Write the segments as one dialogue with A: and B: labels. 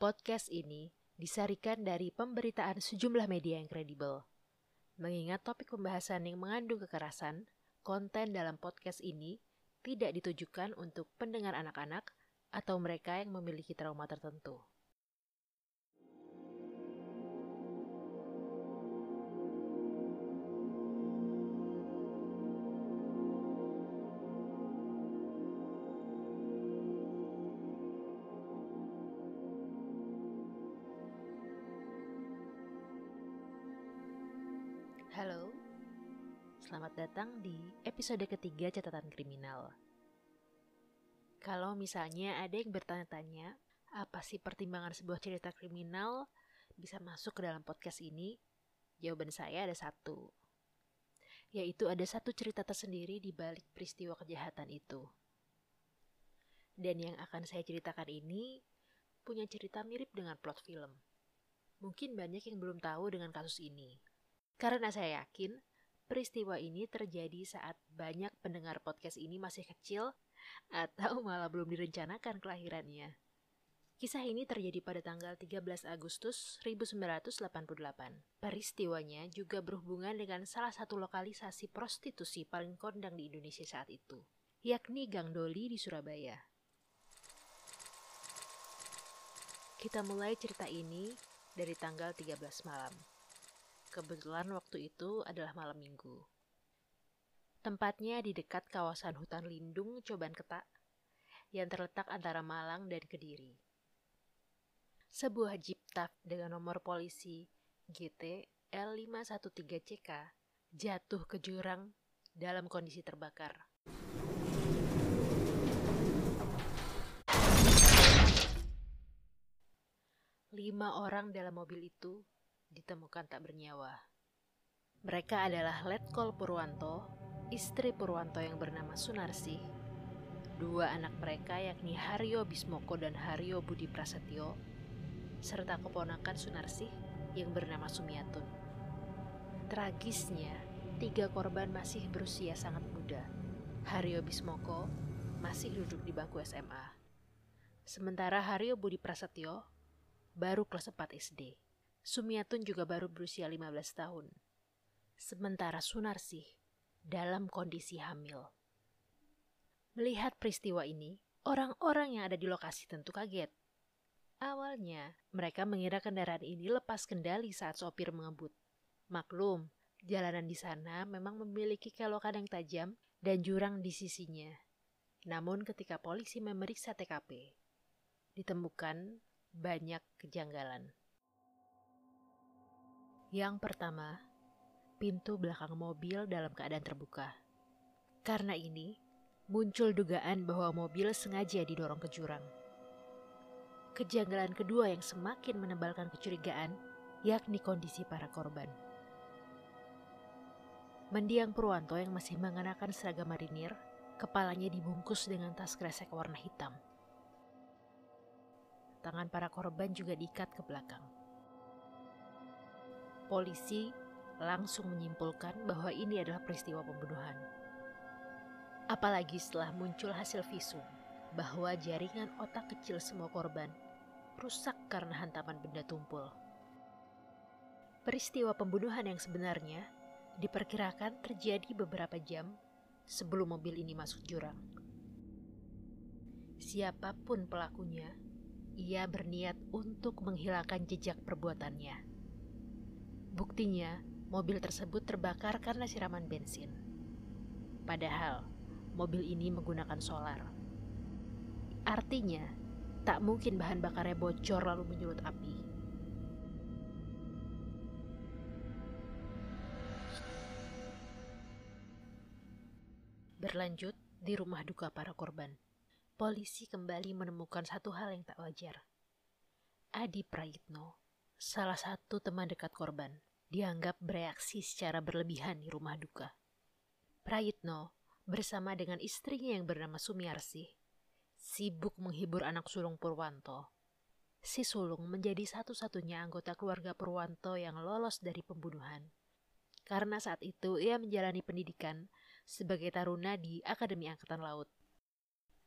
A: Podcast ini disarikan dari pemberitaan sejumlah media yang kredibel. Mengingat topik pembahasan yang mengandung kekerasan, konten dalam podcast ini tidak ditujukan untuk pendengar anak-anak atau mereka yang memiliki trauma tertentu. Selamat datang di episode ketiga catatan kriminal. Kalau misalnya ada yang bertanya-tanya, apa sih pertimbangan sebuah cerita kriminal bisa masuk ke dalam podcast ini? Jawaban saya ada satu, yaitu ada satu cerita tersendiri di balik peristiwa kejahatan itu. Dan yang akan saya ceritakan ini punya cerita mirip dengan plot film. Mungkin banyak yang belum tahu dengan kasus ini. Karena saya yakin peristiwa ini terjadi saat banyak pendengar podcast ini masih kecil atau malah belum direncanakan kelahirannya. Kisah ini terjadi pada tanggal 13 Agustus 1988. Peristiwanya juga berhubungan dengan salah satu lokalisasi prostitusi paling kondang di Indonesia saat itu, yakni Gang Doli di Surabaya. Kita mulai cerita ini dari tanggal 13 malam. Kebetulan waktu itu adalah malam minggu. Tempatnya di dekat kawasan hutan lindung Coban Ketak yang terletak antara Malang dan Kediri. Sebuah jeep taf dengan nomor polisi GT L513CK jatuh ke jurang dalam kondisi terbakar. Lima orang dalam mobil itu ditemukan tak bernyawa. Mereka adalah Letkol Purwanto, istri Purwanto yang bernama Sunarsi, dua anak mereka yakni Haryo Bismoko dan Haryo Budi Prasetyo, serta keponakan Sunarsi yang bernama Sumiatun. Tragisnya, tiga korban masih berusia sangat muda. Haryo Bismoko masih duduk di bangku SMA. Sementara Haryo Budi Prasetyo baru kelas 4 SD. Sumiatun juga baru berusia 15 tahun. Sementara Sunarsih dalam kondisi hamil. Melihat peristiwa ini, orang-orang yang ada di lokasi tentu kaget. Awalnya, mereka mengira kendaraan ini lepas kendali saat sopir mengebut. Maklum, jalanan di sana memang memiliki kelokan yang tajam dan jurang di sisinya. Namun ketika polisi memeriksa TKP, ditemukan banyak kejanggalan. Yang pertama, pintu belakang mobil dalam keadaan terbuka. Karena ini, muncul dugaan bahwa mobil sengaja didorong ke jurang. Kejanggalan kedua yang semakin menebalkan kecurigaan, yakni kondisi para korban. Mendiang Purwanto yang masih mengenakan seragam marinir, kepalanya dibungkus dengan tas kresek warna hitam. Tangan para korban juga diikat ke belakang polisi langsung menyimpulkan bahwa ini adalah peristiwa pembunuhan. Apalagi setelah muncul hasil visum bahwa jaringan otak kecil semua korban rusak karena hantaman benda tumpul. Peristiwa pembunuhan yang sebenarnya diperkirakan terjadi beberapa jam sebelum mobil ini masuk jurang. Siapa pun pelakunya, ia berniat untuk menghilangkan jejak perbuatannya. Buktinya, mobil tersebut terbakar karena siraman bensin. Padahal, mobil ini menggunakan solar. Artinya, tak mungkin bahan bakarnya bocor lalu menyulut api. Berlanjut di rumah duka para korban, polisi kembali menemukan satu hal yang tak wajar. Adi Prayitno salah satu teman dekat korban, dianggap bereaksi secara berlebihan di rumah duka. Prayitno bersama dengan istrinya yang bernama Sumiarsi sibuk menghibur anak sulung Purwanto. Si sulung menjadi satu-satunya anggota keluarga Purwanto yang lolos dari pembunuhan. Karena saat itu ia menjalani pendidikan sebagai taruna di Akademi Angkatan Laut.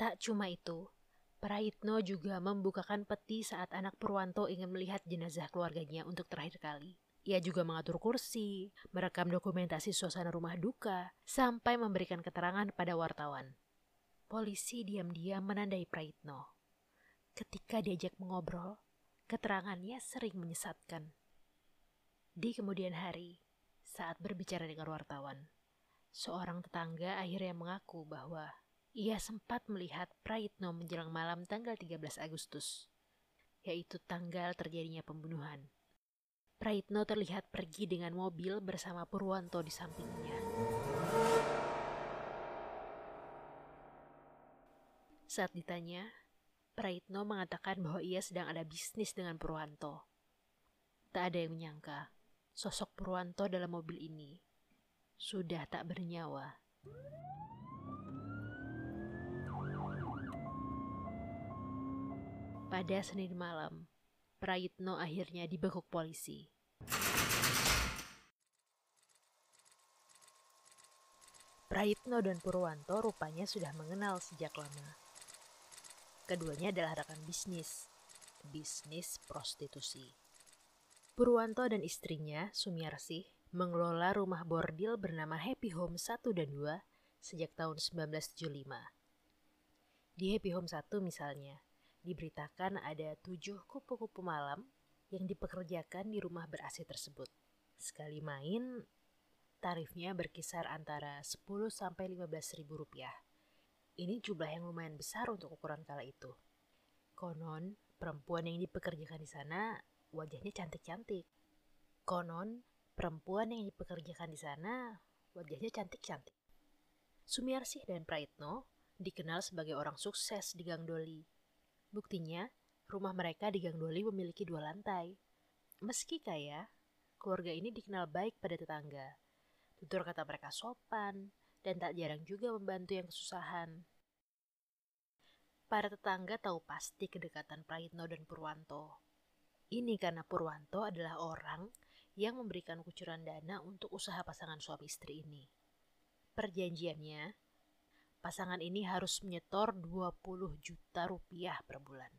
A: Tak cuma itu, Praitno juga membukakan peti saat anak Purwanto ingin melihat jenazah keluarganya untuk terakhir kali. Ia juga mengatur kursi, merekam dokumentasi suasana rumah duka, sampai memberikan keterangan pada wartawan. Polisi diam-diam menandai Praitno. Ketika diajak mengobrol, keterangannya sering menyesatkan. Di kemudian hari, saat berbicara dengan wartawan, seorang tetangga akhirnya mengaku bahwa ia sempat melihat Praitno menjelang malam tanggal 13 Agustus, yaitu tanggal terjadinya pembunuhan. Praitno terlihat pergi dengan mobil bersama Purwanto di sampingnya. Saat ditanya, Praitno mengatakan bahwa ia sedang ada bisnis dengan Purwanto. Tak ada yang menyangka, sosok Purwanto dalam mobil ini sudah tak bernyawa. Pada Senin malam, Prayitno akhirnya dibekuk polisi. Prayitno dan Purwanto rupanya sudah mengenal sejak lama. Keduanya adalah rekan bisnis, bisnis prostitusi. Purwanto dan istrinya, Sumiarsih, mengelola rumah bordil bernama Happy Home 1 dan 2 sejak tahun 1975. Di Happy Home 1 misalnya, diberitakan ada tujuh kupu-kupu malam yang dipekerjakan di rumah ber-AC tersebut. Sekali main, tarifnya berkisar antara 10 sampai 15 ribu rupiah. Ini jumlah yang lumayan besar untuk ukuran kala itu. Konon, perempuan yang dipekerjakan di sana wajahnya cantik-cantik. Konon, perempuan yang dipekerjakan di sana wajahnya cantik-cantik. Sumiarsih dan Praitno dikenal sebagai orang sukses di Gang Doli Buktinya, rumah mereka di Gang Doli memiliki dua lantai. Meski kaya, keluarga ini dikenal baik pada tetangga. Tutur kata mereka sopan, dan tak jarang juga membantu yang kesusahan. Para tetangga tahu pasti kedekatan Prayitno dan Purwanto. Ini karena Purwanto adalah orang yang memberikan kucuran dana untuk usaha pasangan suami istri ini. Perjanjiannya, pasangan ini harus menyetor 20 juta rupiah per bulan.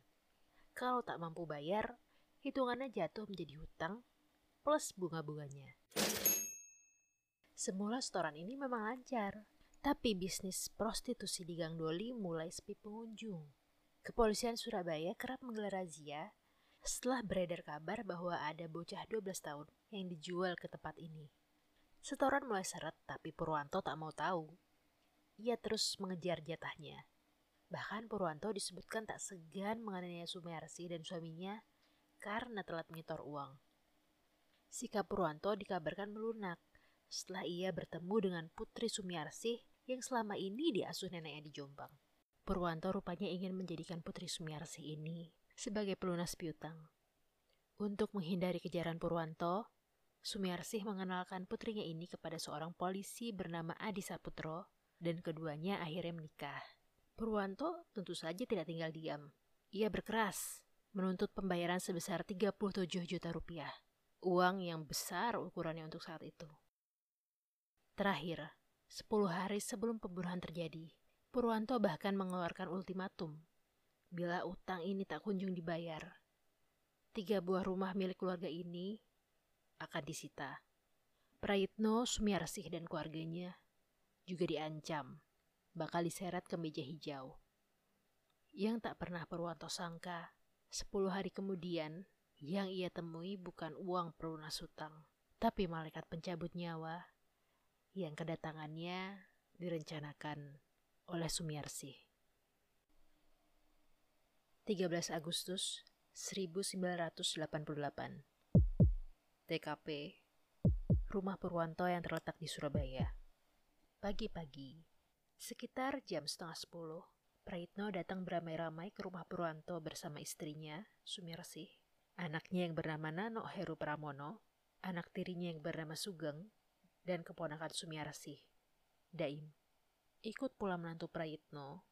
A: Kalau tak mampu bayar, hitungannya jatuh menjadi hutang plus bunga-bunganya. Semula setoran ini memang lancar, tapi bisnis prostitusi di Gang Doli mulai sepi pengunjung. Kepolisian Surabaya kerap menggelar razia setelah beredar kabar bahwa ada bocah 12 tahun yang dijual ke tempat ini. Setoran mulai seret, tapi Purwanto tak mau tahu ia terus mengejar jatahnya. Bahkan Purwanto disebutkan tak segan menganiaya Sumersi dan suaminya karena telat menyetor uang. Sikap Purwanto dikabarkan melunak setelah ia bertemu dengan Putri Sumiarsih yang selama ini diasuh neneknya di Jombang. Purwanto rupanya ingin menjadikan Putri Sumiarsih ini sebagai pelunas piutang. Untuk menghindari kejaran Purwanto, Sumiarsih mengenalkan putrinya ini kepada seorang polisi bernama Adi Saputro dan keduanya akhirnya menikah. Purwanto tentu saja tidak tinggal diam. Ia berkeras menuntut pembayaran sebesar 37 juta rupiah. Uang yang besar ukurannya untuk saat itu. Terakhir, 10 hari sebelum pembunuhan terjadi, Purwanto bahkan mengeluarkan ultimatum. Bila utang ini tak kunjung dibayar, tiga buah rumah milik keluarga ini akan disita. Prayitno, Sumiarsih, dan keluarganya juga diancam bakal diseret ke meja hijau. Yang tak pernah Purwanto sangka, sepuluh hari kemudian yang ia temui bukan uang pelunas hutang, tapi malaikat pencabut nyawa yang kedatangannya direncanakan oleh Sumiarsi. 13 Agustus 1988 TKP Rumah Purwanto yang terletak di Surabaya Pagi-pagi, sekitar jam setengah sepuluh, Praitno datang beramai-ramai ke rumah Purwanto bersama istrinya, Sumirsih, anaknya yang bernama Nano Heru Pramono, anak tirinya yang bernama Sugeng, dan keponakan Sumiarsih, Daim. Ikut pula menantu Praitno,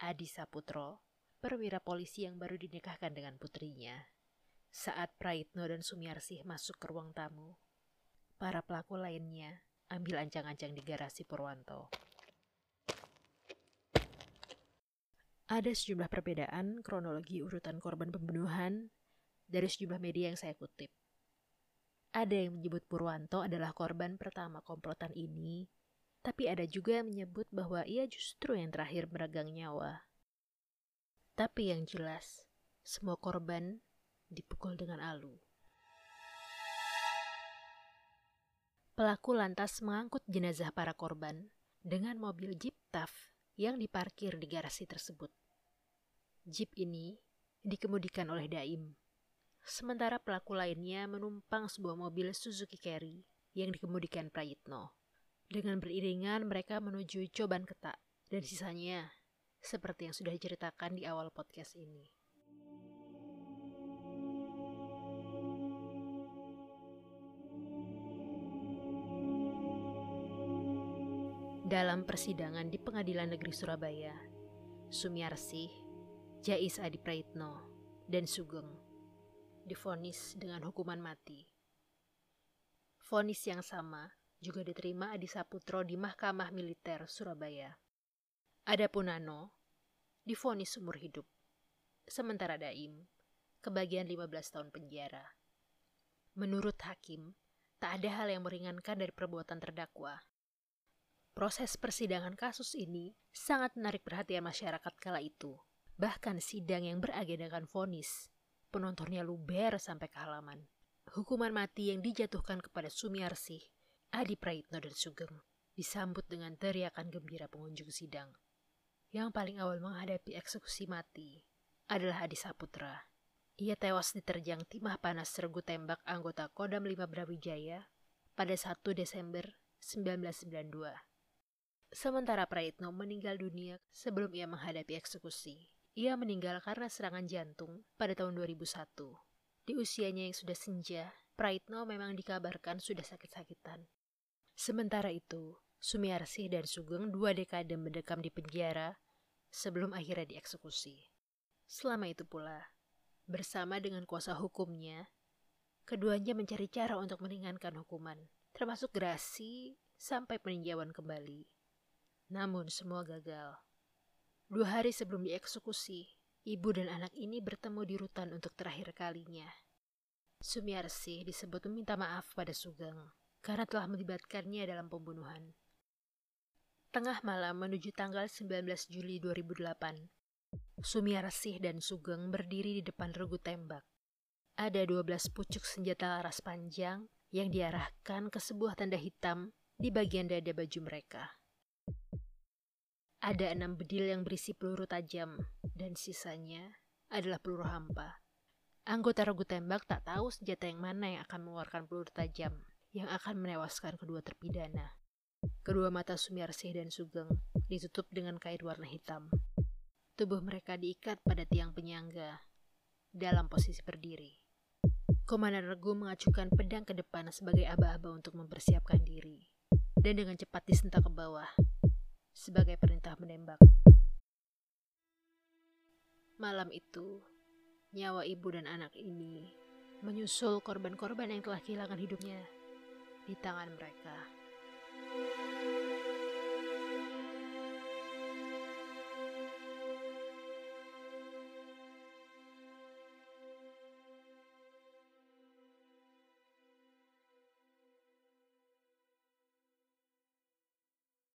A: Adi Saputro, perwira polisi yang baru dinikahkan dengan putrinya. Saat Praitno dan Sumiarsih masuk ke ruang tamu, para pelaku lainnya ambil ancang-ancang di garasi Purwanto. Ada sejumlah perbedaan kronologi urutan korban pembunuhan dari sejumlah media yang saya kutip. Ada yang menyebut Purwanto adalah korban pertama komplotan ini, tapi ada juga yang menyebut bahwa ia justru yang terakhir meregang nyawa. Tapi yang jelas, semua korban dipukul dengan alu. Pelaku lantas mengangkut jenazah para korban dengan mobil Jeep TAF yang diparkir di garasi tersebut. Jeep ini dikemudikan oleh Daim. Sementara pelaku lainnya menumpang sebuah mobil Suzuki Carry yang dikemudikan Prayitno. Dengan beriringan mereka menuju Coban Ketak dan sisanya seperti yang sudah diceritakan di awal podcast ini. Dalam persidangan di Pengadilan Negeri Surabaya, Sumiarsih Jais Adi Praitno, dan Sugeng difonis dengan hukuman mati. Fonis yang sama juga diterima Adi Saputro di Mahkamah Militer Surabaya. Adapun Nano difonis umur hidup. Sementara Daim kebagian 15 tahun penjara. Menurut hakim, tak ada hal yang meringankan dari perbuatan terdakwa. Proses persidangan kasus ini sangat menarik perhatian masyarakat kala itu Bahkan sidang yang beragendakan vonis, penontonnya luber sampai ke halaman. Hukuman mati yang dijatuhkan kepada Sumiarsih, Adi Praitno dan Sugeng disambut dengan teriakan gembira pengunjung sidang. Yang paling awal menghadapi eksekusi mati adalah Adi Saputra. Ia tewas diterjang timah panas sergu tembak anggota Kodam 5 Brawijaya pada 1 Desember 1992. Sementara Praitno meninggal dunia sebelum ia menghadapi eksekusi. Ia meninggal karena serangan jantung pada tahun 2001. Di usianya yang sudah senja, Praitno memang dikabarkan sudah sakit-sakitan. Sementara itu, Sumiarsih dan Sugeng dua dekade mendekam di penjara sebelum akhirnya dieksekusi. Selama itu pula, bersama dengan kuasa hukumnya, keduanya mencari cara untuk meringankan hukuman, termasuk gerasi sampai peninjauan kembali. Namun semua gagal. Dua hari sebelum dieksekusi, ibu dan anak ini bertemu di rutan untuk terakhir kalinya. Sumiarsi disebut meminta maaf pada Sugeng karena telah melibatkannya dalam pembunuhan. Tengah malam menuju tanggal 19 Juli 2008, Sumiarsih dan Sugeng berdiri di depan regu tembak. Ada 12 pucuk senjata laras panjang yang diarahkan ke sebuah tanda hitam di bagian dada baju mereka. Ada enam bedil yang berisi peluru tajam, dan sisanya adalah peluru hampa. Anggota regu tembak tak tahu senjata yang mana yang akan mengeluarkan peluru tajam yang akan menewaskan kedua terpidana. Kedua mata Sumiarsih dan Sugeng ditutup dengan kain warna hitam. Tubuh mereka diikat pada tiang penyangga dalam posisi berdiri. Komandan regu mengacukan pedang ke depan sebagai aba-aba untuk mempersiapkan diri, dan dengan cepat disentak ke bawah sebagai perintah menembak. Malam itu, nyawa ibu dan anak ini menyusul korban-korban yang telah kehilangan hidupnya di tangan mereka.